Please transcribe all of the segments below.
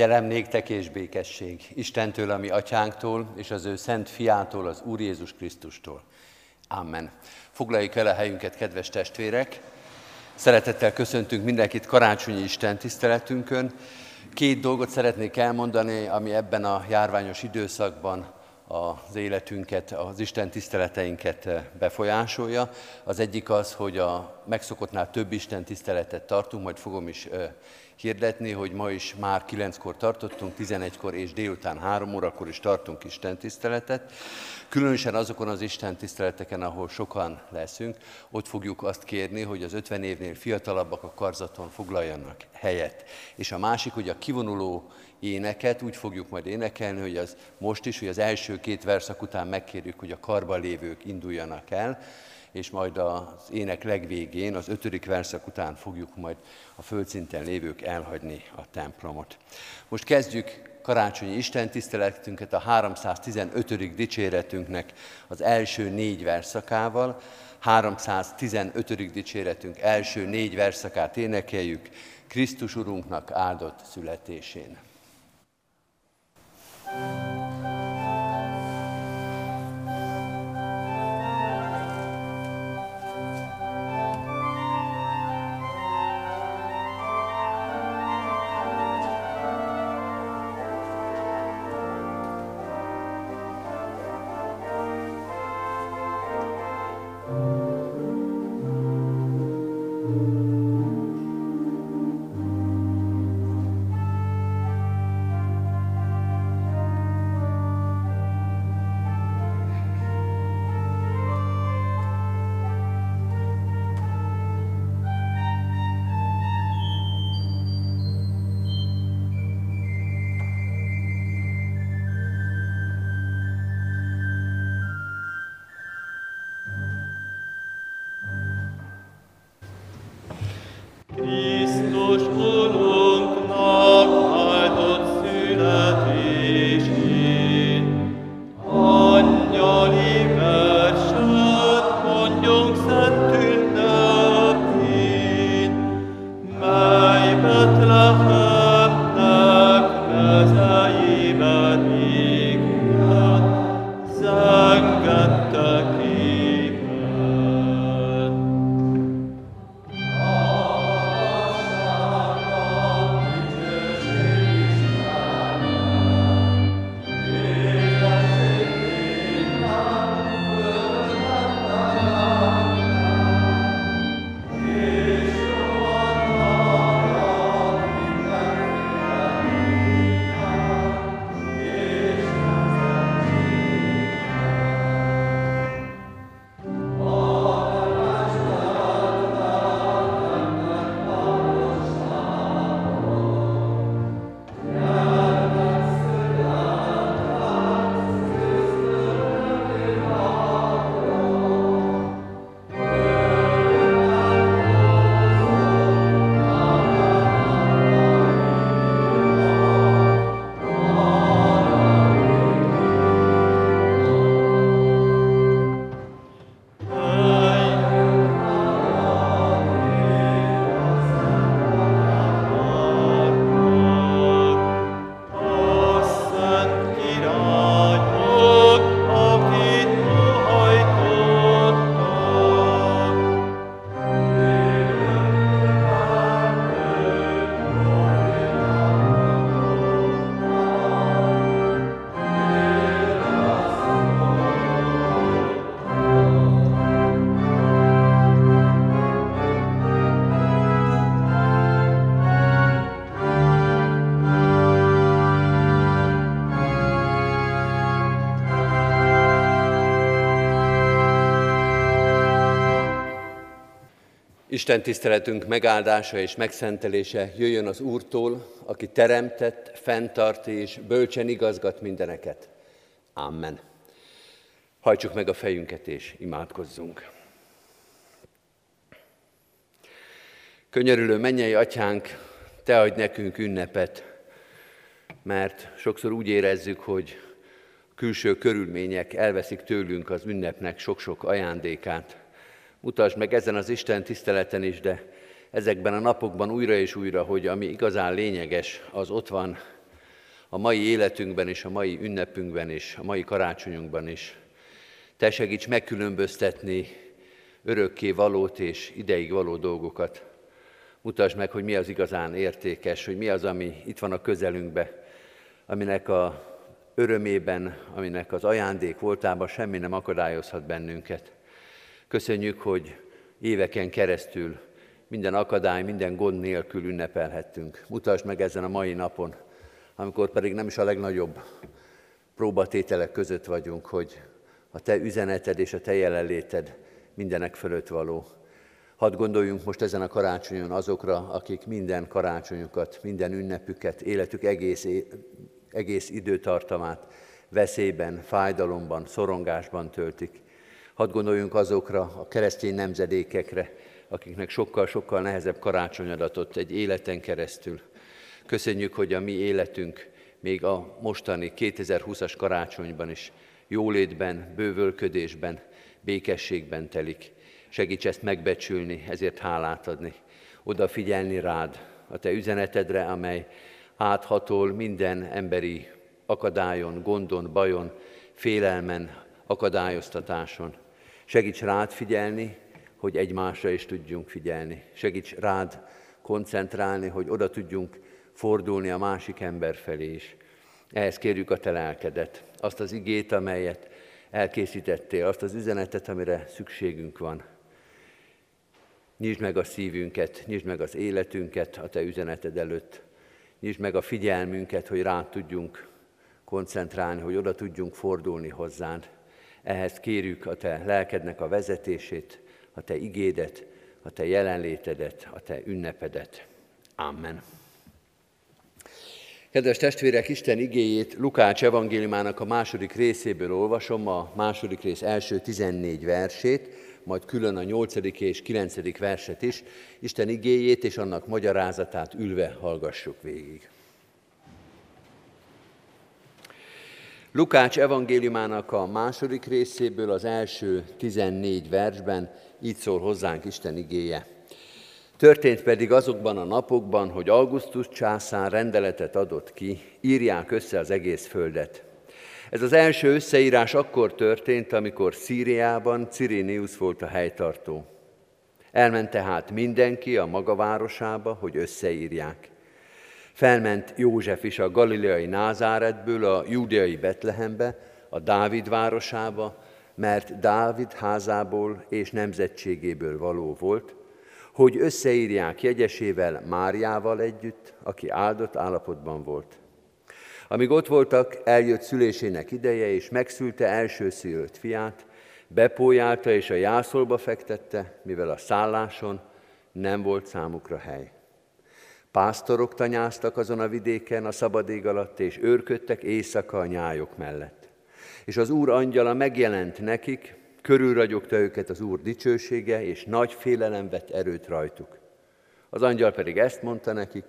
Kegyelem néktek és békesség Istentől, ami atyánktól, és az ő szent fiától, az Úr Jézus Krisztustól. Amen. Foglaljuk el a helyünket, kedves testvérek! Szeretettel köszöntünk mindenkit karácsonyi Isten tiszteletünkön. Két dolgot szeretnék elmondani, ami ebben a járványos időszakban az életünket, az Isten tiszteleteinket befolyásolja. Az egyik az, hogy a megszokottnál több Isten tiszteletet tartunk, majd fogom is hirdetni, hogy ma is már kilenckor tartottunk, 11-kor és délután 3 órakor is tartunk Isten tiszteletet. Különösen azokon az Isten tiszteleteken, ahol sokan leszünk, ott fogjuk azt kérni, hogy az 50 évnél fiatalabbak a karzaton foglaljanak helyet. És a másik, hogy a kivonuló éneket úgy fogjuk majd énekelni, hogy az most is, hogy az első két verszak után megkérjük, hogy a karban lévők induljanak el, és majd az ének legvégén, az ötödik verszak után fogjuk majd a földszinten lévők elhagyni a templomot. Most kezdjük karácsonyi Isten tiszteletünket a 315. dicséretünknek az első négy verszakával. 315. dicséretünk első négy verszakát énekeljük Krisztus Urunknak áldott születésén. thank you Isten tiszteletünk megáldása és megszentelése jöjjön az Úrtól, aki teremtett, fenntart és bölcsen igazgat mindeneket. Amen. Hajtsuk meg a fejünket és imádkozzunk. Könyörülő mennyei atyánk, te adj nekünk ünnepet, mert sokszor úgy érezzük, hogy külső körülmények elveszik tőlünk az ünnepnek sok-sok ajándékát. Mutasd meg ezen az Isten tiszteleten is, de ezekben a napokban újra és újra, hogy ami igazán lényeges, az ott van a mai életünkben és a mai ünnepünkben és a mai karácsonyunkban is. Te segíts megkülönböztetni örökké valót és ideig való dolgokat. Mutasd meg, hogy mi az igazán értékes, hogy mi az, ami itt van a közelünkbe, aminek a örömében, aminek az ajándék voltában semmi nem akadályozhat bennünket. Köszönjük, hogy éveken keresztül minden akadály, minden gond nélkül ünnepelhettünk. Mutasd meg ezen a mai napon, amikor pedig nem is a legnagyobb próbatételek között vagyunk, hogy a Te üzeneted és a Te jelenléted mindenek fölött való. Hadd gondoljunk most ezen a karácsonyon azokra, akik minden karácsonyukat, minden ünnepüket, életük egész, egész időtartamát veszélyben, fájdalomban, szorongásban töltik. Hadd gondoljunk azokra a keresztény nemzedékekre, akiknek sokkal-sokkal nehezebb karácsonyadatot egy életen keresztül. Köszönjük, hogy a mi életünk még a mostani 2020-as karácsonyban is jólétben, bővölködésben, békességben telik. Segíts ezt megbecsülni, ezért hálát adni, odafigyelni rád, a te üzenetedre, amely áthatol minden emberi akadályon, gondon, bajon, félelmen, akadályoztatáson. Segíts rád figyelni, hogy egymásra is tudjunk figyelni. Segíts rád koncentrálni, hogy oda tudjunk fordulni a másik ember felé is. Ehhez kérjük a te lelkedet, azt az igét, amelyet elkészítettél, azt az üzenetet, amire szükségünk van. Nyisd meg a szívünket, nyisd meg az életünket a te üzeneted előtt. Nyisd meg a figyelmünket, hogy rá tudjunk koncentrálni, hogy oda tudjunk fordulni hozzád. Ehhez kérjük a te lelkednek a vezetését, a te igédet, a te jelenlétedet, a te ünnepedet. Amen. Kedves testvérek, Isten igéjét Lukács evangéliumának a második részéből olvasom, a második rész első 14 versét, majd külön a nyolcadik és kilencedik verset is. Isten igéjét és annak magyarázatát ülve hallgassuk végig. Lukács evangéliumának a második részéből az első 14 versben így szól hozzánk Isten igéje. Történt pedig azokban a napokban, hogy Augustus császár rendeletet adott ki, írják össze az egész földet. Ez az első összeírás akkor történt, amikor Szíriában Cirineus volt a helytartó. Elment tehát mindenki a maga városába, hogy összeírják. Felment József is a galileai Názáretből a júdeai Betlehembe, a Dávid városába, mert Dávid házából és nemzetségéből való volt, hogy összeírják jegyesével Máriával együtt, aki áldott állapotban volt. Amíg ott voltak, eljött szülésének ideje, és megszülte elsőszülött fiát, bepójálta és a jászolba fektette, mivel a szálláson nem volt számukra hely. Pásztorok tanyáztak azon a vidéken a szabadég alatt, és őrködtek éjszaka a nyájok mellett. És az Úr angyala megjelent nekik, körülragyogta őket az Úr dicsősége, és nagy félelem vett erőt rajtuk. Az angyal pedig ezt mondta nekik,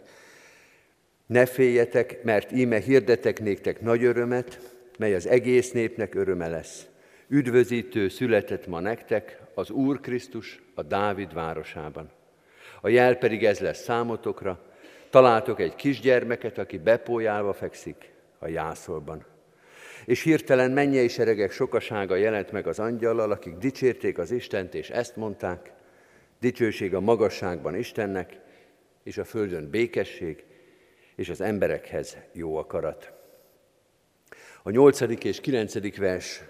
ne féljetek, mert íme hirdetek néktek nagy örömet, mely az egész népnek öröme lesz. Üdvözítő született ma nektek, az Úr Krisztus a Dávid városában. A jel pedig ez lesz számotokra, találtok egy kisgyermeket, aki bepójálva fekszik a jászolban. És hirtelen mennyei seregek sokasága jelent meg az angyallal, akik dicsérték az Istent, és ezt mondták, dicsőség a magasságban Istennek, és a földön békesség, és az emberekhez jó akarat. A nyolcadik és kilencedik vers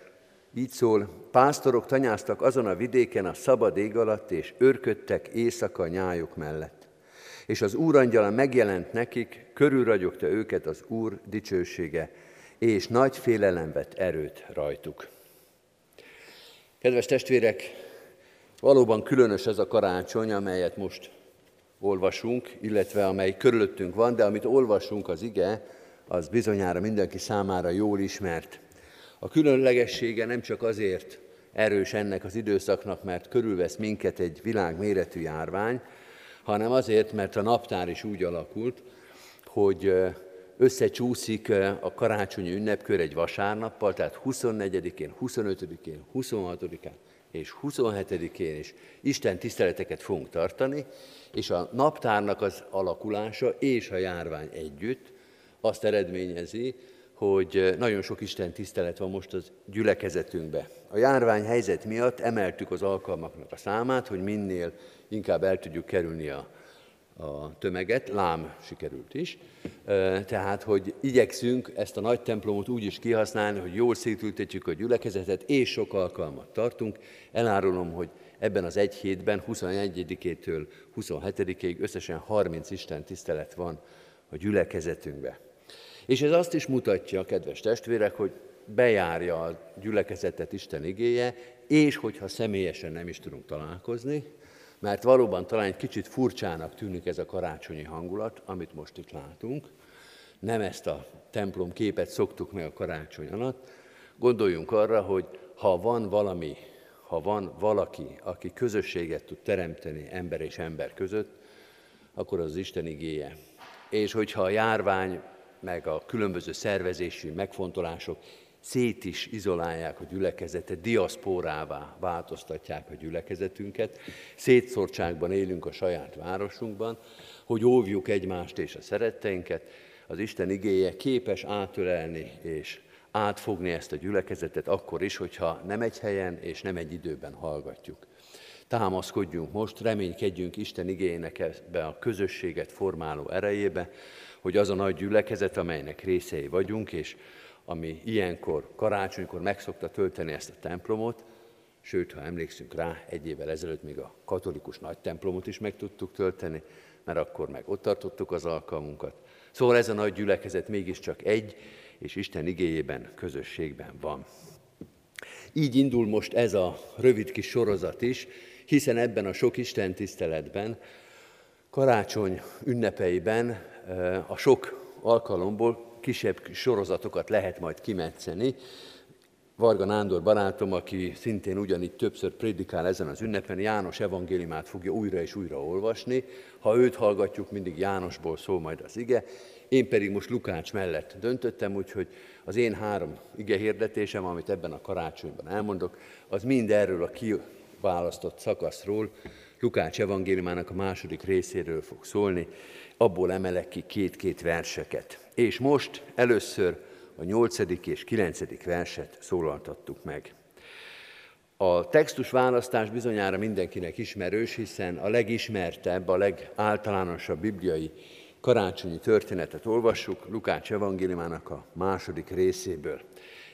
így szól, pásztorok tanyáztak azon a vidéken a szabad ég alatt, és őrködtek éjszaka nyájuk mellett. És az úrangyala megjelent nekik, körülragyogta őket az Úr dicsősége, és nagy félelem vett erőt rajtuk. Kedves testvérek, valóban különös ez a karácsony, amelyet most olvasunk, illetve amely körülöttünk van, de amit olvasunk az ige, az bizonyára mindenki számára jól ismert. A különlegessége nem csak azért erős ennek az időszaknak, mert körülvesz minket egy világméretű járvány, hanem azért, mert a naptár is úgy alakult, hogy összecsúszik a karácsonyi ünnepkör egy vasárnappal, tehát 24-én, 25-én, 26-án és 27-én is Isten tiszteleteket fogunk tartani, és a naptárnak az alakulása és a járvány együtt azt eredményezi, hogy nagyon sok Isten tisztelet van most az gyülekezetünkbe. A járvány helyzet miatt emeltük az alkalmaknak a számát, hogy minél inkább el tudjuk kerülni a, a tömeget, lám sikerült is. Tehát, hogy igyekszünk ezt a nagy templomot úgy is kihasználni, hogy jól szétültetjük a gyülekezetet, és sok alkalmat tartunk. Elárulom, hogy ebben az egy hétben, 21-től 27-ig összesen 30 Isten tisztelet van a gyülekezetünkbe. És ez azt is mutatja, kedves testvérek, hogy bejárja a gyülekezetet Isten igéje, és hogyha személyesen nem is tudunk találkozni, mert valóban talán egy kicsit furcsának tűnik ez a karácsonyi hangulat, amit most itt látunk. Nem ezt a templom képet szoktuk meg a karácsony alatt. Gondoljunk arra, hogy ha van valami, ha van valaki, aki közösséget tud teremteni ember és ember között, akkor az, Isten igéje. És hogyha a járvány, meg a különböző szervezési megfontolások szét is izolálják a gyülekezetet, diaszpórává változtatják a gyülekezetünket, szétszórtságban élünk a saját városunkban, hogy óvjuk egymást és a szeretteinket, az Isten igéje képes átölelni és átfogni ezt a gyülekezetet akkor is, hogyha nem egy helyen és nem egy időben hallgatjuk. Támaszkodjunk most, reménykedjünk Isten igénynek ebbe a közösséget formáló erejébe, hogy az a nagy gyülekezet, amelynek részei vagyunk, és ami ilyenkor, karácsonykor megszokta tölteni ezt a templomot, sőt, ha emlékszünk rá, egy évvel ezelőtt még a katolikus nagy templomot is meg tudtuk tölteni, mert akkor meg ott tartottuk az alkalmunkat. Szóval ez a nagy gyülekezet mégiscsak egy, és Isten igéjében, közösségben van. Így indul most ez a rövid kis sorozat is, hiszen ebben a sok Isten tiszteletben, karácsony ünnepeiben, a sok alkalomból kisebb sorozatokat lehet majd kimetszeni. Varga Nándor barátom, aki szintén ugyanígy többször prédikál ezen az ünnepen, János evangéliumát fogja újra és újra olvasni. Ha őt hallgatjuk, mindig Jánosból szól majd az ige. Én pedig most Lukács mellett döntöttem, úgyhogy az én három ige hirdetésem, amit ebben a karácsonyban elmondok, az mind erről a kiválasztott szakaszról, Lukács evangéliumának a második részéről fog szólni, abból emelek ki két-két verseket. És most először a nyolcadik és kilencedik verset szólaltattuk meg. A textus választás bizonyára mindenkinek ismerős, hiszen a legismertebb, a legáltalánosabb bibliai karácsonyi történetet olvassuk Lukács evangéliumának a második részéből.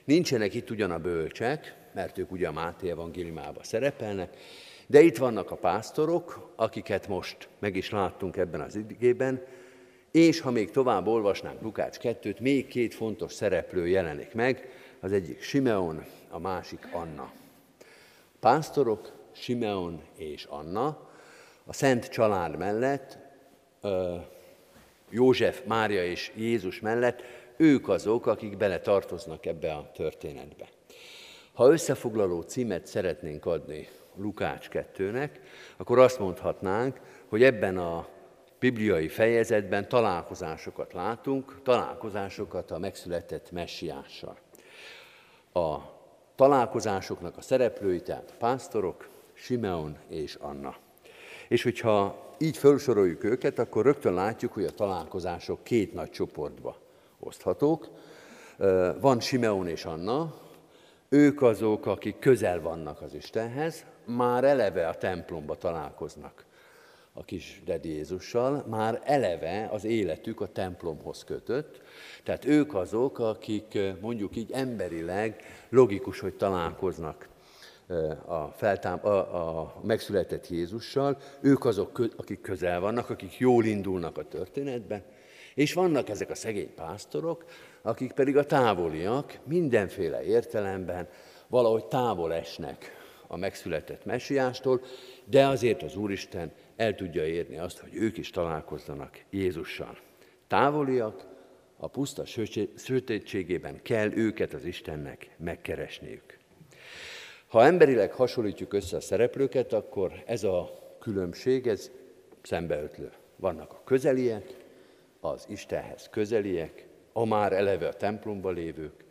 Nincsenek itt ugyan a bölcsek, mert ők ugye a Máté evangéliumában szerepelnek, de itt vannak a pásztorok, akiket most meg is láttunk ebben az igében, és ha még tovább olvasnánk Lukács 2-t, még két fontos szereplő jelenik meg, az egyik Simeon, a másik Anna. Pásztorok, Simeon és Anna, a Szent Család mellett, József, Mária és Jézus mellett, ők azok, akik bele tartoznak ebbe a történetbe. Ha összefoglaló címet szeretnénk adni Lukács 2-nek, akkor azt mondhatnánk, hogy ebben a bibliai fejezetben találkozásokat látunk, találkozásokat a megszületett messiással. A találkozásoknak a szereplői, tehát a pásztorok, Simeon és Anna. És hogyha így felsoroljuk őket, akkor rögtön látjuk, hogy a találkozások két nagy csoportba oszthatók. Van Simeon és Anna, ők azok, akik közel vannak az Istenhez, már eleve a templomba találkoznak a kis Dedi Jézussal, már eleve az életük a templomhoz kötött. Tehát ők azok, akik mondjuk így emberileg logikus, hogy találkoznak a, feltám, a, a megszületett Jézussal, ők azok, akik közel vannak, akik jól indulnak a történetben, és vannak ezek a szegény pásztorok, akik pedig a távoliak mindenféle értelemben valahogy távol esnek a megszületett messiástól, de azért az Úristen el tudja érni azt, hogy ők is találkozzanak Jézussal. Távoliak, a puszta sötétségében kell őket az Istennek megkeresniük. Ha emberileg hasonlítjuk össze a szereplőket, akkor ez a különbség, ez szembeötlő. Vannak a közeliek, az Istenhez közeliek, a már eleve a templomba lévők,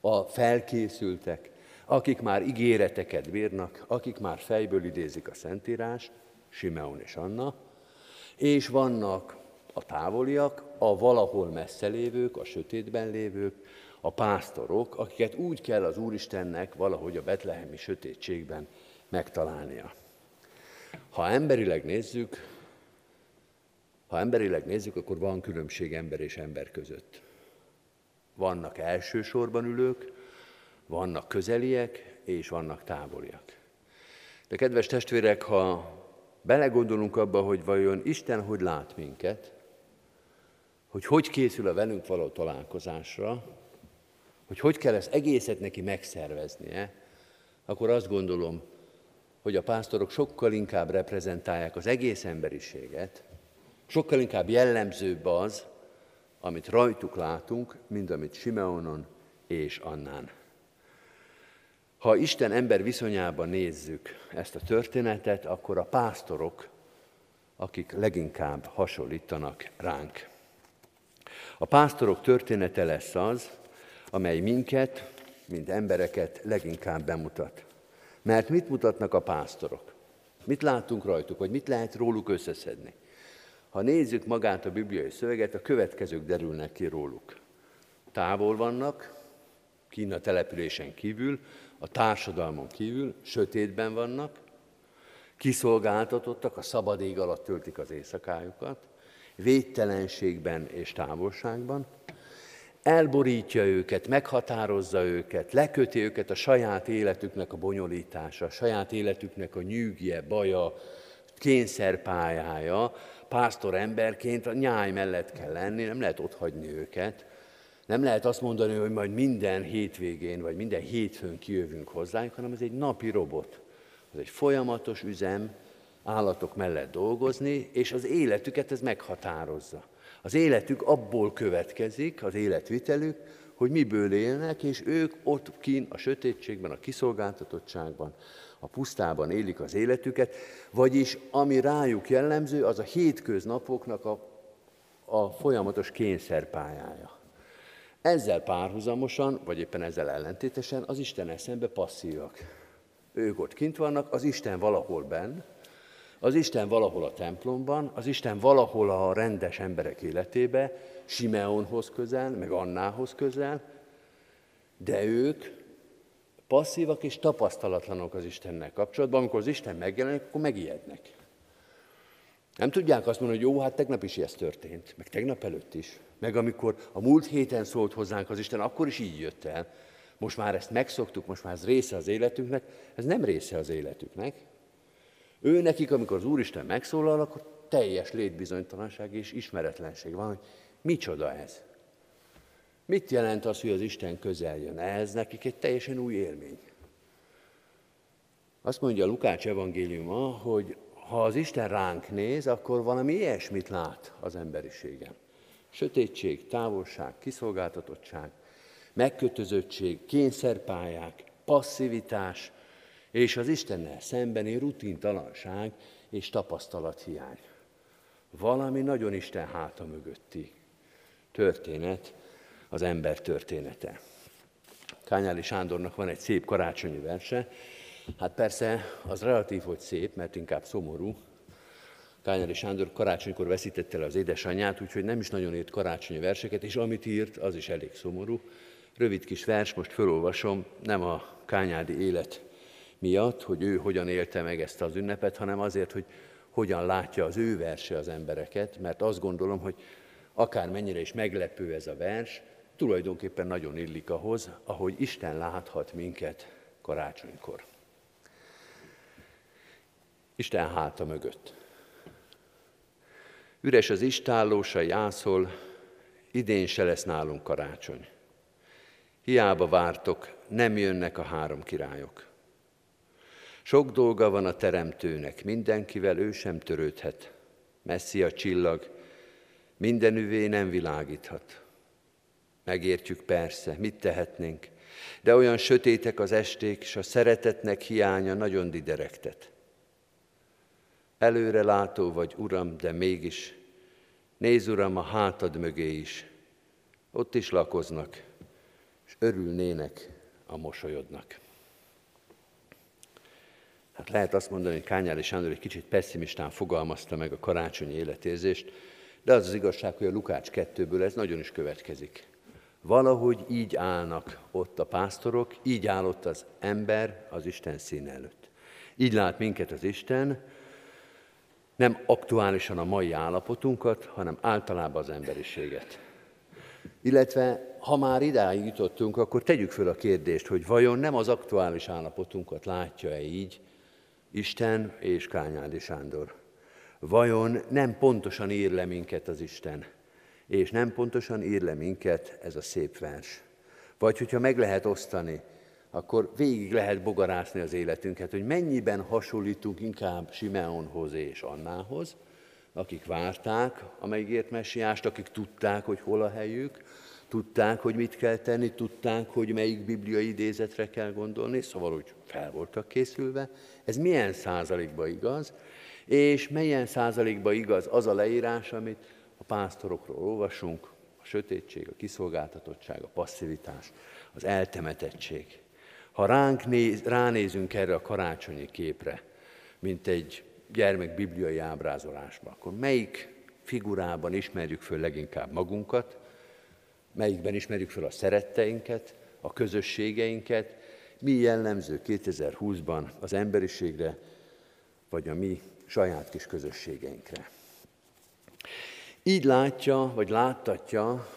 a felkészültek, akik már ígéreteket bírnak, akik már fejből idézik a Szentírást, Simeon és Anna, és vannak a távoliak, a valahol messze lévők, a sötétben lévők, a pásztorok, akiket úgy kell az Úristennek valahogy a betlehemi sötétségben megtalálnia. Ha emberileg nézzük, ha emberileg nézzük, akkor van különbség ember és ember között. Vannak elsősorban ülők, vannak közeliek, és vannak távoliak. De kedves testvérek, ha belegondolunk abba, hogy vajon Isten hogy lát minket, hogy hogy készül a velünk való találkozásra, hogy hogy kell ezt egészet neki megszerveznie, akkor azt gondolom, hogy a pásztorok sokkal inkább reprezentálják az egész emberiséget, sokkal inkább jellemzőbb az, amit rajtuk látunk, mint amit Simeonon és Annán. Ha Isten ember viszonyában nézzük ezt a történetet, akkor a pásztorok, akik leginkább hasonlítanak ránk. A pásztorok története lesz az, amely minket, mint embereket leginkább bemutat. Mert mit mutatnak a pásztorok? Mit látunk rajtuk, vagy mit lehet róluk összeszedni? Ha nézzük magát a bibliai szöveget, a következők derülnek ki róluk. Távol vannak, Kína településen kívül, a társadalmon kívül, sötétben vannak, kiszolgáltatottak, a szabad ég alatt töltik az éjszakájukat, védtelenségben és távolságban, elborítja őket, meghatározza őket, leköti őket a saját életüknek a bonyolítása, a saját életüknek a nyűgje, baja, kényszerpályája, pásztor emberként a nyáj mellett kell lenni, nem lehet ott hagyni őket, nem lehet azt mondani, hogy majd minden hétvégén, vagy minden hétfőn kijövünk hozzájuk, hanem ez egy napi robot. Ez egy folyamatos üzem, állatok mellett dolgozni, és az életüket ez meghatározza. Az életük abból következik, az életvitelük, hogy miből élnek, és ők ott kín a sötétségben, a kiszolgáltatottságban, a pusztában élik az életüket, vagyis ami rájuk jellemző, az a hétköznapoknak a, a folyamatos kényszerpályája. Ezzel párhuzamosan, vagy éppen ezzel ellentétesen az Isten eszembe passzívak. Ők ott kint vannak, az Isten valahol benn, az Isten valahol a templomban, az Isten valahol a rendes emberek életébe, Simeonhoz közel, meg Annához közel, de ők passzívak és tapasztalatlanok az Istennel kapcsolatban. Amikor az Isten megjelenik, akkor megijednek. Nem tudják azt mondani, hogy jó, hát tegnap is ez történt, meg tegnap előtt is. Meg amikor a múlt héten szólt hozzánk az Isten, akkor is így jött el. Most már ezt megszoktuk, most már ez része az életünknek. Ez nem része az életüknek. Ő nekik, amikor az Úristen megszólal, akkor teljes létbizonytalanság és ismeretlenség van, hogy micsoda ez. Mit jelent az, hogy az Isten közel jön? Ez nekik egy teljesen új élmény. Azt mondja a Lukács evangéliuma, hogy ha az Isten ránk néz, akkor valami ilyesmit lát az emberiségen. Sötétség, távolság, kiszolgáltatottság, megkötözöttség, kényszerpályák, passzivitás, és az Istennel szembeni rutintalanság és tapasztalathiány. Valami nagyon Isten háta mögötti történet, az ember története. Kányáli Sándornak van egy szép karácsonyi verse, hát persze az relatív, hogy szép, mert inkább szomorú. Kányáli Sándor karácsonykor veszítette el az édesanyját, úgyhogy nem is nagyon írt karácsonyi verseket, és amit írt, az is elég szomorú. Rövid kis vers, most felolvasom, nem a kányádi élet miatt, hogy ő hogyan élte meg ezt az ünnepet, hanem azért, hogy hogyan látja az ő verse az embereket, mert azt gondolom, hogy akár mennyire is meglepő ez a vers, tulajdonképpen nagyon illik ahhoz, ahogy Isten láthat minket karácsonykor. Isten háta mögött. Üres az istállósa, jászol, idén se lesz nálunk karácsony. Hiába vártok, nem jönnek a három királyok. Sok dolga van a teremtőnek, mindenkivel ő sem törődhet. Messzi a csillag, minden üvé nem világíthat. Megértjük persze, mit tehetnénk, de olyan sötétek az esték, és a szeretetnek hiánya nagyon diderektet. Előre látó vagy, Uram, de mégis, néz, Uram, a hátad mögé is, ott is lakoznak, és örülnének a mosolyodnak. Hát lehet azt mondani, hogy Kányári Sándor egy kicsit pessimistán fogalmazta meg a karácsonyi életérzést, De az az igazság, hogy a Lukács 2-ből ez nagyon is következik. Valahogy így állnak ott a pásztorok, így áll ott az ember az Isten szín előtt. Így lát minket az Isten, nem aktuálisan a mai állapotunkat, hanem általában az emberiséget. Illetve, ha már idáig jutottunk, akkor tegyük föl a kérdést, hogy vajon nem az aktuális állapotunkat látja-e így Isten és Kányádi Sándor? Vajon nem pontosan ír le minket az Isten? És nem pontosan ír le minket ez a szép vers? Vagy hogyha meg lehet osztani, akkor végig lehet bogarászni az életünket, hogy mennyiben hasonlítunk inkább Simeonhoz és Annához, akik várták a megígért messiást, akik tudták, hogy hol a helyük, tudták, hogy mit kell tenni, tudták, hogy melyik bibliai idézetre kell gondolni, szóval úgy fel voltak készülve. Ez milyen százalékban igaz, és milyen százalékban igaz az a leírás, amit a pásztorokról olvasunk, a sötétség, a kiszolgáltatottság, a passzivitás, az eltemetettség. Ha ránk néz, ránézünk erre a karácsonyi képre, mint egy gyermek bibliai ábrázolásba, akkor melyik figurában ismerjük föl leginkább magunkat, melyikben ismerjük föl a szeretteinket, a közösségeinket, mi jellemző 2020-ban az emberiségre, vagy a mi saját kis közösségeinkre. Így látja, vagy láttatja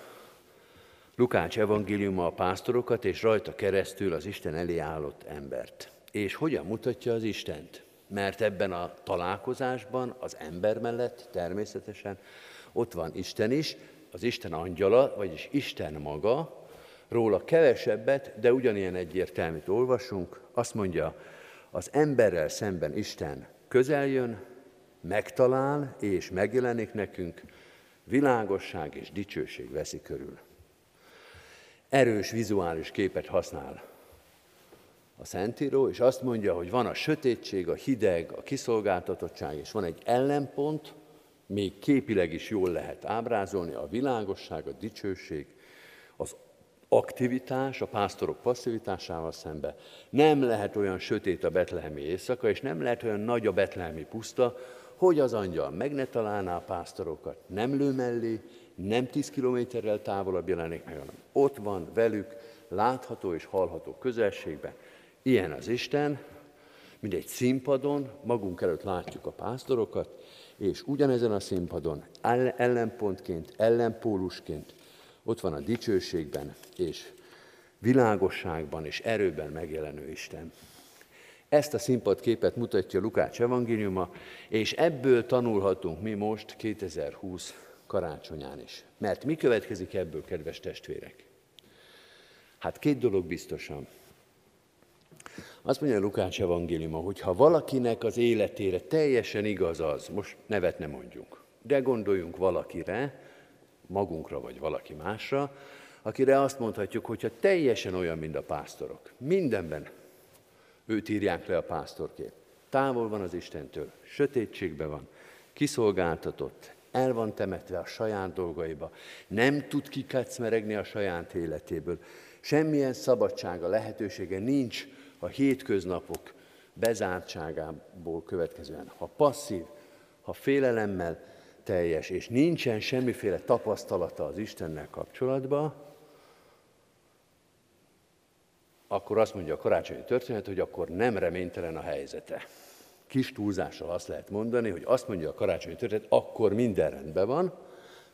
Lukács evangéliuma a pásztorokat, és rajta keresztül az Isten elé állott embert. És hogyan mutatja az Istent? Mert ebben a találkozásban az ember mellett természetesen ott van Isten is, az Isten angyala, vagyis Isten maga, róla kevesebbet, de ugyanilyen egyértelműt olvasunk, azt mondja, az emberrel szemben Isten közel jön, megtalál és megjelenik nekünk, világosság és dicsőség veszi körül erős vizuális képet használ a Szentíró, és azt mondja, hogy van a sötétség, a hideg, a kiszolgáltatottság, és van egy ellenpont, még képileg is jól lehet ábrázolni, a világosság, a dicsőség, az aktivitás, a pásztorok passzivitásával szembe. Nem lehet olyan sötét a betlehemi éjszaka, és nem lehet olyan nagy a betlehemi puszta, hogy az angyal meg ne találná a pásztorokat, nem lő mellé, nem 10 kilométerrel távolabb jelenik meg, hanem ott van velük, látható és hallható közelségben. Ilyen az Isten, mint egy színpadon, magunk előtt látjuk a pásztorokat, és ugyanezen a színpadon ellenpontként, ellenpólusként ott van a dicsőségben és világosságban és erőben megjelenő Isten. Ezt a színpadképet mutatja Lukács evangéliuma, és ebből tanulhatunk mi most 2020 karácsonyán is. Mert mi következik ebből, kedves testvérek? Hát két dolog biztosan. Azt mondja Lukács evangéliuma, hogy ha valakinek az életére teljesen igaz az, most nevet nem mondjunk, de gondoljunk valakire, magunkra vagy valaki másra, akire azt mondhatjuk, hogyha teljesen olyan, mint a pásztorok, mindenben őt írják le a pásztorkép. Távol van az Istentől, sötétségben van, kiszolgáltatott, el van temetve a saját dolgaiba, nem tud kikecmeregni a saját életéből, semmilyen szabadsága, lehetősége nincs a hétköznapok bezártságából következően. Ha passzív, ha félelemmel teljes, és nincsen semmiféle tapasztalata az Istennel kapcsolatban, akkor azt mondja a karácsonyi történet, hogy akkor nem reménytelen a helyzete kis túlzással azt lehet mondani, hogy azt mondja a karácsonyi történet, akkor minden rendben van,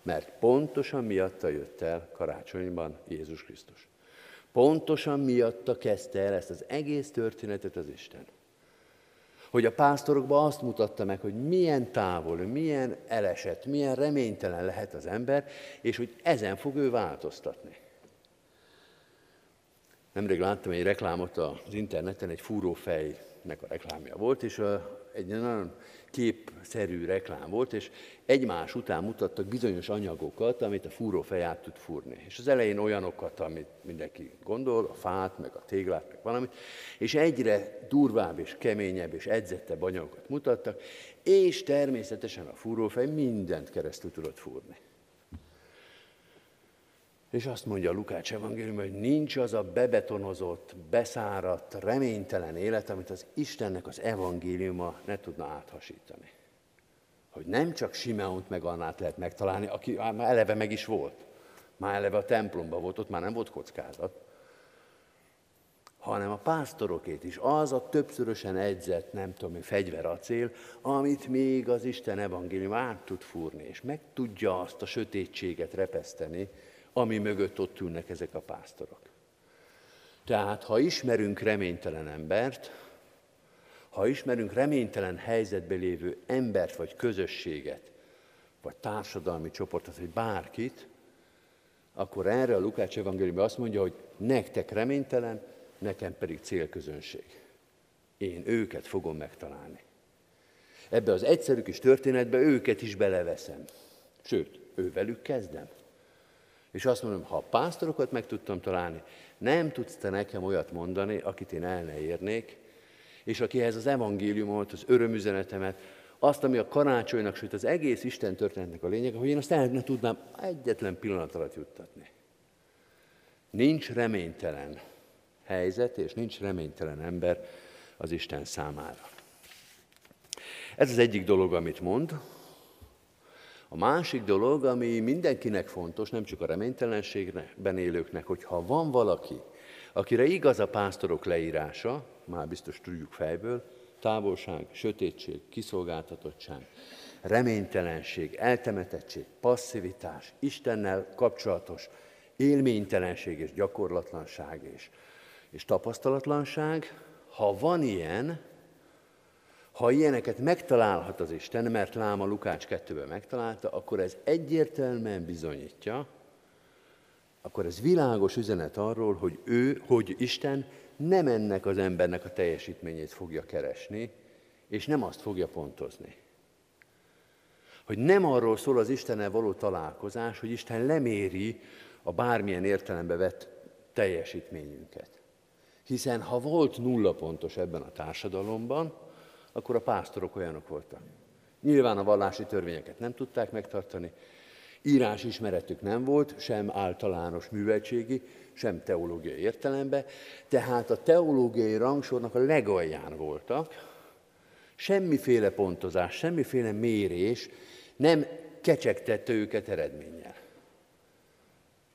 mert pontosan miatta jött el karácsonyban Jézus Krisztus. Pontosan miatta kezdte el ezt az egész történetet az Isten. Hogy a pásztorokban azt mutatta meg, hogy milyen távol, milyen elesett, milyen reménytelen lehet az ember, és hogy ezen fog ő változtatni. Nemrég láttam egy reklámot az interneten, egy fúrófej nek a reklámja volt, és a, egy nagyon képszerű reklám volt, és egymás után mutattak bizonyos anyagokat, amit a fúrófej át tud fúrni. És az elején olyanokat, amit mindenki gondol, a fát, meg a téglát, meg valamit, és egyre durvább és keményebb és edzettebb anyagokat mutattak, és természetesen a fúrófej mindent keresztül tudott fúrni. És azt mondja a Lukács evangélium, hogy nincs az a bebetonozott, beszáradt, reménytelen élet, amit az Istennek az evangéliuma ne tudna áthasítani. hogy nem csak Simeont meg Annát lehet megtalálni, aki már eleve meg is volt. Már eleve a templomban volt, ott már nem volt kockázat. Hanem a pásztorokét is. Az a többszörösen egyzett, nem tudom, fegyveracél, amit még az Isten evangélium át tud fúrni, és meg tudja azt a sötétséget repeszteni, ami mögött ott ülnek ezek a pásztorok. Tehát, ha ismerünk reménytelen embert, ha ismerünk reménytelen helyzetbe lévő embert, vagy közösséget, vagy társadalmi csoportot, vagy bárkit, akkor erre a Lukács evangélium azt mondja, hogy nektek reménytelen, nekem pedig célközönség. Én őket fogom megtalálni. Ebbe az egyszerű kis történetbe őket is beleveszem. Sőt, ővelük kezdem. És azt mondom, ha a pásztorokat meg tudtam találni, nem tudsz te nekem olyat mondani, akit én el ne érnék, és akihez az evangéliumot, az örömüzenetemet, azt, ami a karácsonynak, sőt az egész Isten történetnek a lényege, hogy én azt el ne tudnám egyetlen pillanat alatt juttatni. Nincs reménytelen helyzet, és nincs reménytelen ember az Isten számára. Ez az egyik dolog, amit mond. A másik dolog, ami mindenkinek fontos, nem csak a reménytelenségben élőknek, hogy ha van valaki, akire igaz a pásztorok leírása, már biztos tudjuk fejből, távolság, sötétség, kiszolgáltatottság, reménytelenség, eltemetettség, passzivitás, Istennel kapcsolatos élménytelenség és gyakorlatlanság és, és tapasztalatlanság, ha van ilyen, ha ilyeneket megtalálhat az Isten, mert lám a Lukács 2 megtalálta, akkor ez egyértelműen bizonyítja, akkor ez világos üzenet arról, hogy ő, hogy Isten nem ennek az embernek a teljesítményét fogja keresni, és nem azt fogja pontozni. Hogy nem arról szól az Istennel való találkozás, hogy Isten leméri a bármilyen értelembe vett teljesítményünket. Hiszen ha volt nulla pontos ebben a társadalomban, akkor a pásztorok olyanok voltak. Nyilván a vallási törvényeket nem tudták megtartani, írás ismeretük nem volt, sem általános műveltségi, sem teológiai értelemben, tehát a teológiai rangsornak a legalján voltak, semmiféle pontozás, semmiféle mérés nem kecsegtette őket eredménnyel.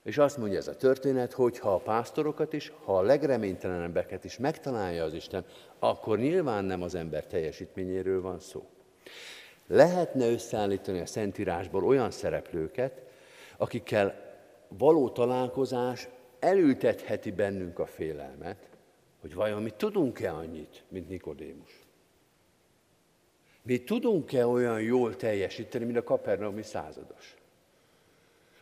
És azt mondja ez a történet, hogy ha a pásztorokat is, ha a legreménytelenebbeket is megtalálja az Isten, akkor nyilván nem az ember teljesítményéről van szó. Lehetne összeállítani a Szentírásból olyan szereplőket, akikkel való találkozás elültetheti bennünk a félelmet, hogy vajon mi tudunk-e annyit, mint Nikodémus. Mi tudunk-e olyan jól teljesíteni, mint a kapernaumi százados?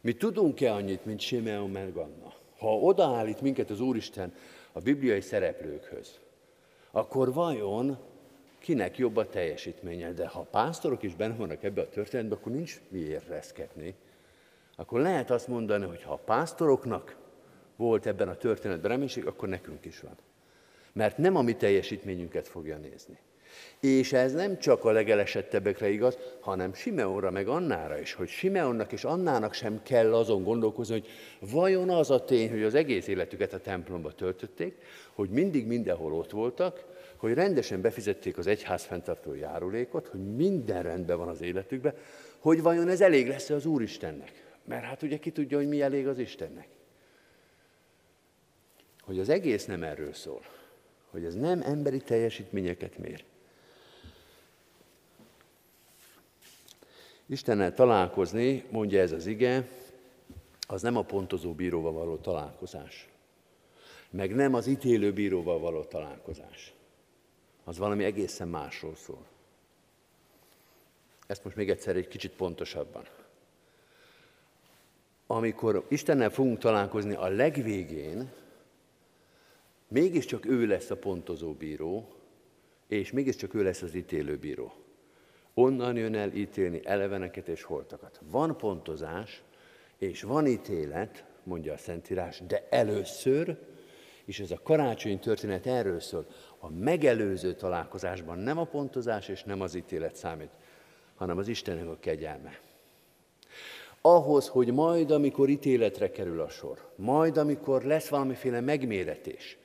Mi tudunk-e annyit, mint Simeon meg Anna? Ha odaállít minket az Úristen a bibliai szereplőkhöz, akkor vajon kinek jobb a teljesítménye? De ha pásztorok is benne vannak ebbe a történetbe, akkor nincs miért reszketni. Akkor lehet azt mondani, hogy ha a pásztoroknak volt ebben a történetben reménység, akkor nekünk is van. Mert nem a mi teljesítményünket fogja nézni. És ez nem csak a legelesettebbekre igaz, hanem Simeonra meg Annára is, hogy Simeonnak és Annának sem kell azon gondolkozni, hogy vajon az a tény, hogy az egész életüket a templomba töltötték, hogy mindig mindenhol ott voltak, hogy rendesen befizették az egyház fenntartó járulékot, hogy minden rendben van az életükben, hogy vajon ez elég lesz az Úristennek. Mert hát ugye ki tudja, hogy mi elég az Istennek hogy az egész nem erről szól, hogy ez nem emberi teljesítményeket mér. Istennel találkozni, mondja ez az ige, az nem a pontozó bíróval való találkozás. Meg nem az ítélő bíróval való találkozás. Az valami egészen másról szól. Ezt most még egyszer egy kicsit pontosabban. Amikor Istennel fogunk találkozni a legvégén, mégiscsak ő lesz a pontozó bíró, és mégiscsak ő lesz az ítélő bíró. Onnan jön el ítélni eleveneket és holtakat. Van pontozás, és van ítélet, mondja a Szentírás, de először, és ez a karácsony történet erről szól, a megelőző találkozásban nem a pontozás és nem az ítélet számít, hanem az Istennek a kegyelme. Ahhoz, hogy majd, amikor ítéletre kerül a sor, majd, amikor lesz valamiféle megméretés,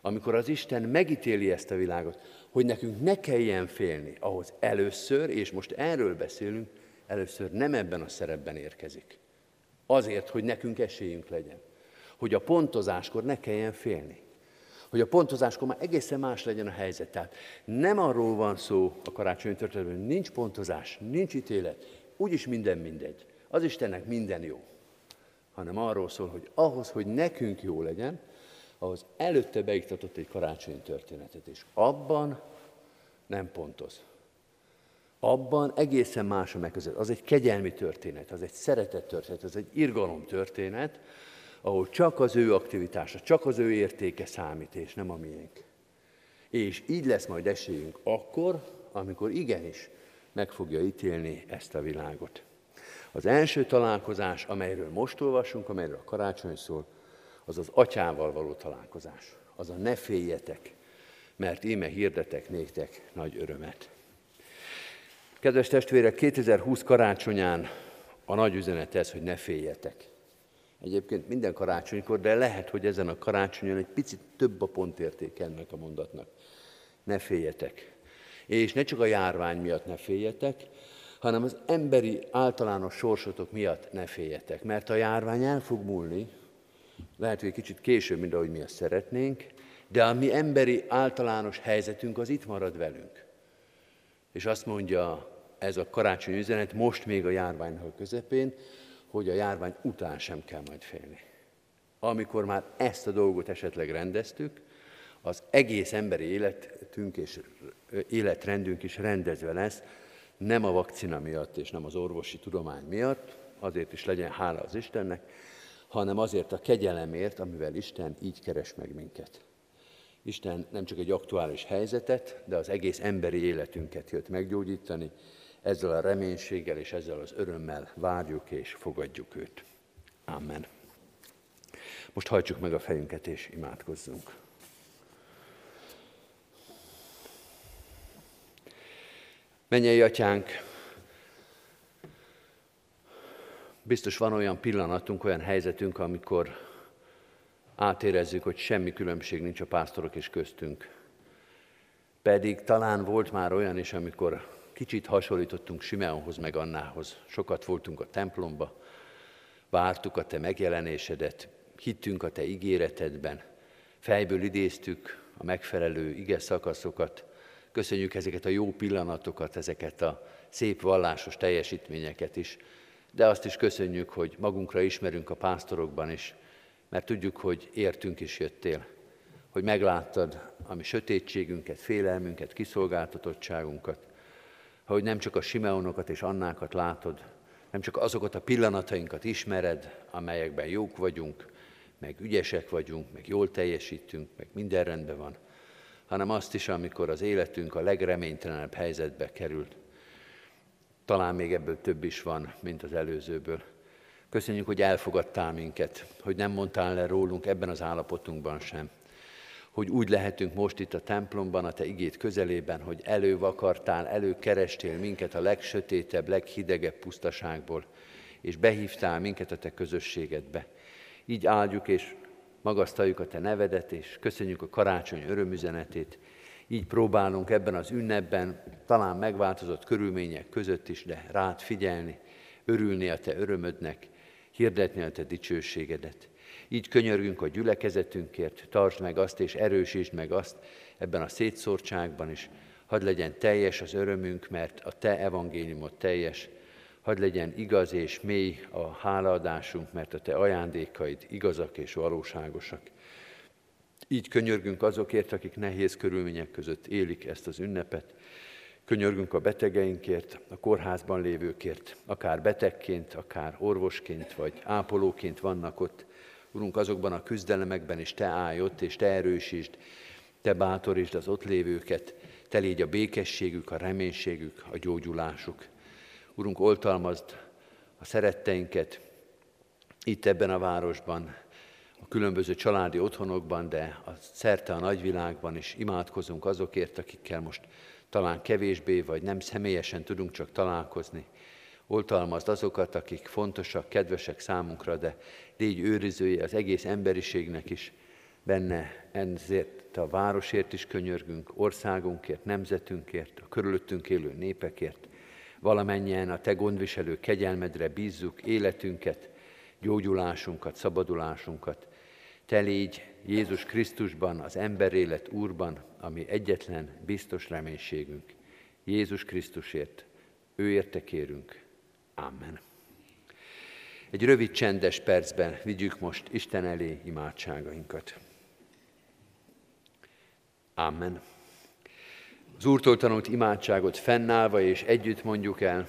amikor az Isten megítéli ezt a világot, hogy nekünk ne kelljen félni, ahhoz először, és most erről beszélünk, először nem ebben a szerepben érkezik. Azért, hogy nekünk esélyünk legyen. Hogy a pontozáskor ne kelljen félni. Hogy a pontozáskor már egészen más legyen a helyzet. Tehát nem arról van szó a karácsonyi történetben, hogy nincs pontozás, nincs ítélet, úgyis minden mindegy. Az Istennek minden jó. Hanem arról szól, hogy ahhoz, hogy nekünk jó legyen, ahhoz előtte beiktatott egy karácsonyi történetet, és abban nem pontoz. Abban egészen más a megközelítés. Az egy kegyelmi történet, az egy szeretett történet, az egy irgalom történet, ahol csak az ő aktivitása, csak az ő értéke számít, és nem a miénk. És így lesz majd esélyünk akkor, amikor igenis meg fogja ítélni ezt a világot. Az első találkozás, amelyről most olvasunk, amelyről a karácsony szól, az az atyával való találkozás. Az a ne féljetek, mert íme hirdetek néktek nagy örömet. Kedves testvérek, 2020 karácsonyán a nagy üzenet ez, hogy ne féljetek. Egyébként minden karácsonykor, de lehet, hogy ezen a karácsonyon egy picit több a pontérték ennek a mondatnak. Ne féljetek. És ne csak a járvány miatt ne féljetek, hanem az emberi általános sorsotok miatt ne féljetek. Mert a járvány el fog múlni, lehet, hogy egy kicsit később, mint ahogy mi azt szeretnénk, de a mi emberi általános helyzetünk az itt marad velünk. És azt mondja ez a karácsony üzenet most még a járványnak közepén, hogy a járvány után sem kell majd félni. Amikor már ezt a dolgot esetleg rendeztük, az egész emberi életünk és életrendünk is rendezve lesz, nem a vakcina miatt és nem az orvosi tudomány miatt, azért is legyen hála az Istennek, hanem azért a kegyelemért, amivel Isten így keres meg minket. Isten nem csak egy aktuális helyzetet, de az egész emberi életünket jött meggyógyítani, ezzel a reménységgel és ezzel az örömmel várjuk és fogadjuk őt. Amen. Most hajtsuk meg a fejünket és imádkozzunk. Menjei atyánk, biztos van olyan pillanatunk, olyan helyzetünk, amikor átérezzük, hogy semmi különbség nincs a pásztorok és köztünk. Pedig talán volt már olyan is, amikor kicsit hasonlítottunk Simeonhoz meg Annához. Sokat voltunk a templomba, vártuk a te megjelenésedet, hittünk a te ígéretedben, fejből idéztük a megfelelő ige szakaszokat, köszönjük ezeket a jó pillanatokat, ezeket a szép vallásos teljesítményeket is, de azt is köszönjük, hogy magunkra ismerünk a pásztorokban is, mert tudjuk, hogy értünk is jöttél, hogy megláttad a mi sötétségünket, félelmünket, kiszolgáltatottságunkat, hogy nem csak a Simeonokat és Annákat látod, nem csak azokat a pillanatainkat ismered, amelyekben jók vagyunk, meg ügyesek vagyunk, meg jól teljesítünk, meg minden rendben van, hanem azt is, amikor az életünk a legreménytelenebb helyzetbe került. Talán még ebből több is van, mint az előzőből. Köszönjük, hogy elfogadtál minket, hogy nem mondtál le rólunk ebben az állapotunkban sem. Hogy úgy lehetünk most itt a templomban, a Te igét közelében, hogy elővakartál, előkerestél minket a legsötétebb, leghidegebb pusztaságból, és behívtál minket a Te közösségedbe. Így áldjuk és magasztaljuk a Te nevedet, és köszönjük a karácsony örömüzenetét. Így próbálunk ebben az ünnepben, talán megváltozott körülmények között is, de rád figyelni, örülni a Te örömödnek, hirdetni a Te dicsőségedet. Így könyörgünk a gyülekezetünkért, tartsd meg azt és erősítsd meg azt ebben a szétszórtságban is. Hadd legyen teljes az örömünk, mert a Te evangéliumot teljes. Hadd legyen igaz és mély a hálaadásunk, mert a Te ajándékaid igazak és valóságosak. Így könyörgünk azokért, akik nehéz körülmények között élik ezt az ünnepet, Könyörgünk a betegeinkért, a kórházban lévőkért, akár betegként, akár orvosként, vagy ápolóként vannak ott. Urunk, azokban a küzdelemekben is Te állj ott, és Te erősítsd, Te bátorítsd az ott lévőket, Te légy a békességük, a reménységük, a gyógyulásuk. Urunk, oltalmazd a szeretteinket itt ebben a városban, a különböző családi otthonokban, de a szerte a nagyvilágban is imádkozunk azokért, akikkel most talán kevésbé vagy nem személyesen tudunk csak találkozni. Oltalmazd azokat, akik fontosak, kedvesek számunkra, de légy őrizője az egész emberiségnek is. Benne ezért a városért is könyörgünk, országunkért, nemzetünkért, a körülöttünk élő népekért. Valamennyien a Te gondviselő kegyelmedre bízzuk életünket, gyógyulásunkat, szabadulásunkat. Te légy Jézus Krisztusban, az emberélet Úrban, ami egyetlen biztos reménységünk. Jézus Krisztusért, ő érte kérünk. Amen. Egy rövid csendes percben vigyük most Isten elé imádságainkat. Amen. Az Úrtól tanult imádságot fennállva és együtt mondjuk el.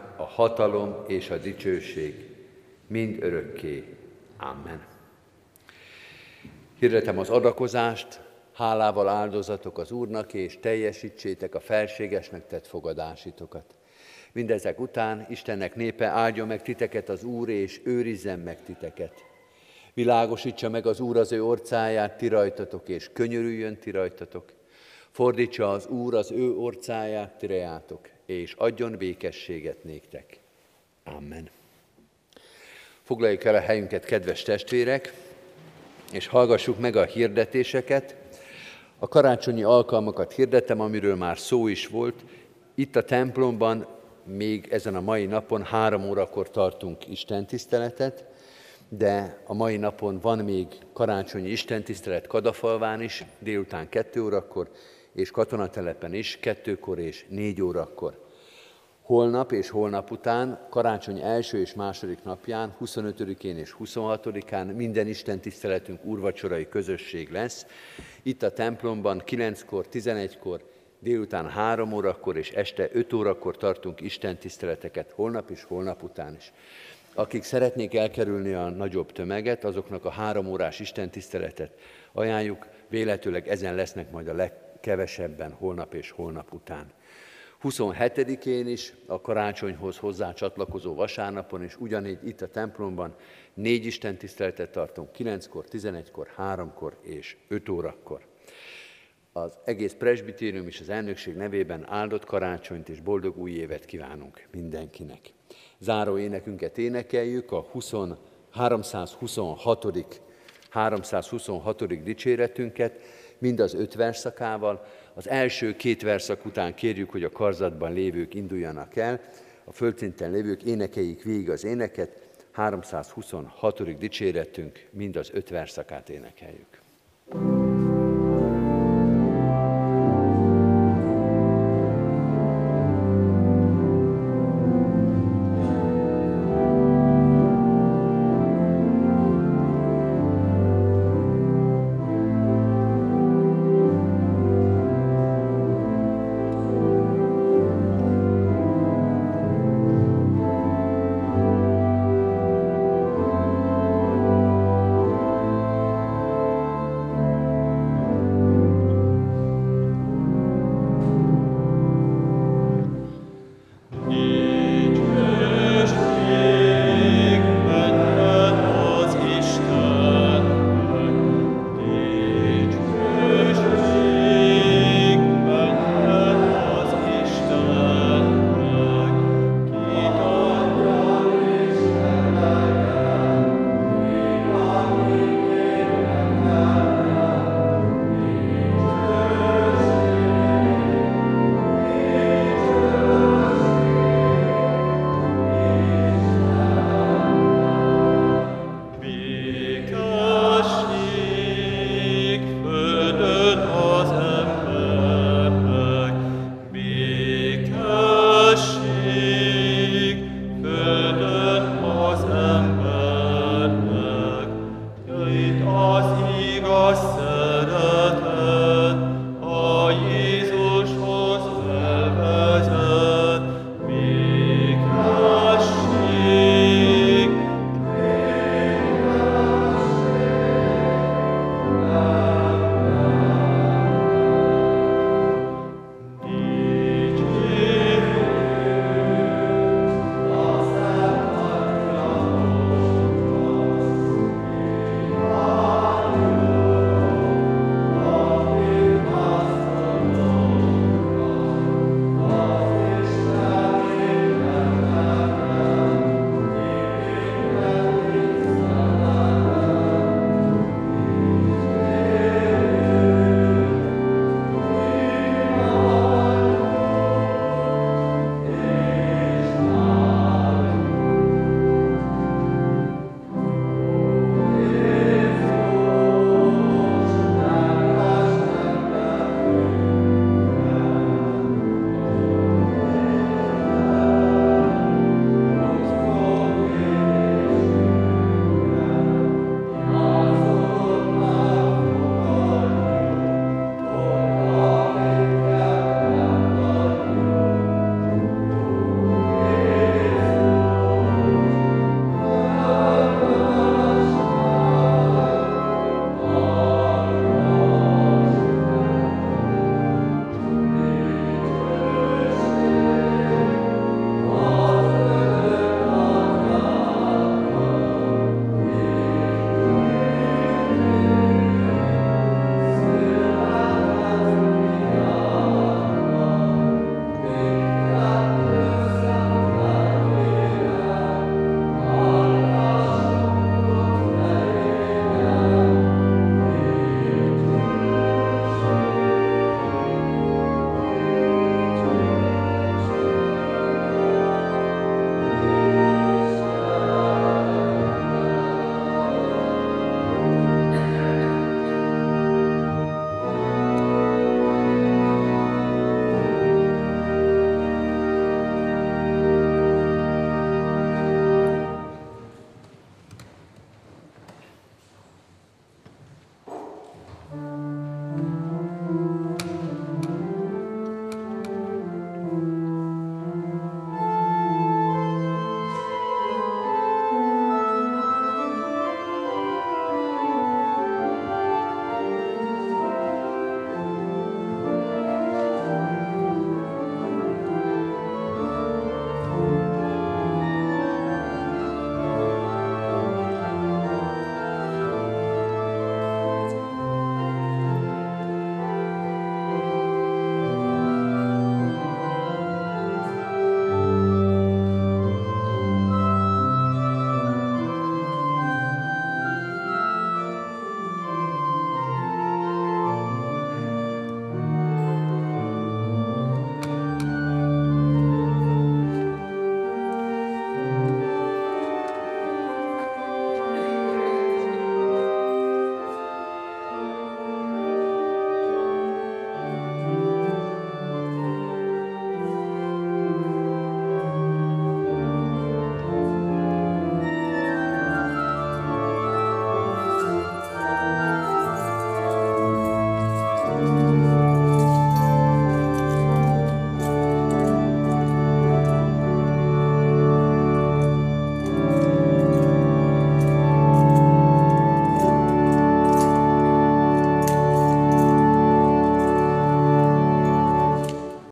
a hatalom és a dicsőség, mind örökké. Amen. Hirdetem az adakozást, hálával áldozatok az Úrnak, és teljesítsétek a felségesnek tett fogadásitokat. Mindezek után Istennek népe áldja meg titeket az Úr, és őrizzen meg titeket. Világosítsa meg az Úr az ő orcáját ti rajtatok, és könyörüljön ti rajtatok. Fordítsa az Úr az ő orcáját ti rejátok, és adjon békességet néktek. Amen. Foglaljuk el a helyünket, kedves testvérek, és hallgassuk meg a hirdetéseket. A karácsonyi alkalmakat hirdettem, amiről már szó is volt. Itt a templomban még ezen a mai napon három órakor tartunk istentiszteletet, de a mai napon van még karácsonyi istentisztelet Kadafalván is, délután kettő órakor, és katonatelepen is, kettőkor és négy órakor. Holnap és holnap után, karácsony első és második napján, 25-én és 26-án minden Isten tiszteletünk úrvacsorai közösség lesz. Itt a templomban 9-kor, 11-kor, délután 3 órakor és este 5 órakor tartunk Isten tiszteleteket, holnap és holnap után is. Akik szeretnék elkerülni a nagyobb tömeget, azoknak a három órás Isten tiszteletet ajánljuk, véletőleg ezen lesznek majd a legkevesebben holnap és holnap után. 27-én is a karácsonyhoz hozzá csatlakozó vasárnapon is ugyanígy itt a templomban négy Isten tiszteletet tartunk, 9-kor, 11-kor, 3-kor és 5 órakor. Az egész presbitérium és az elnökség nevében áldott karácsonyt és boldog új évet kívánunk mindenkinek. Záró énekünket énekeljük, a 20, 326. 326. dicséretünket, mind az öt verszakával. Az első két verszak után kérjük, hogy a karzatban lévők induljanak el, a földszinten lévők énekeljék végig az éneket, 326. dicséretünk, mind az öt verszakát énekeljük. 我死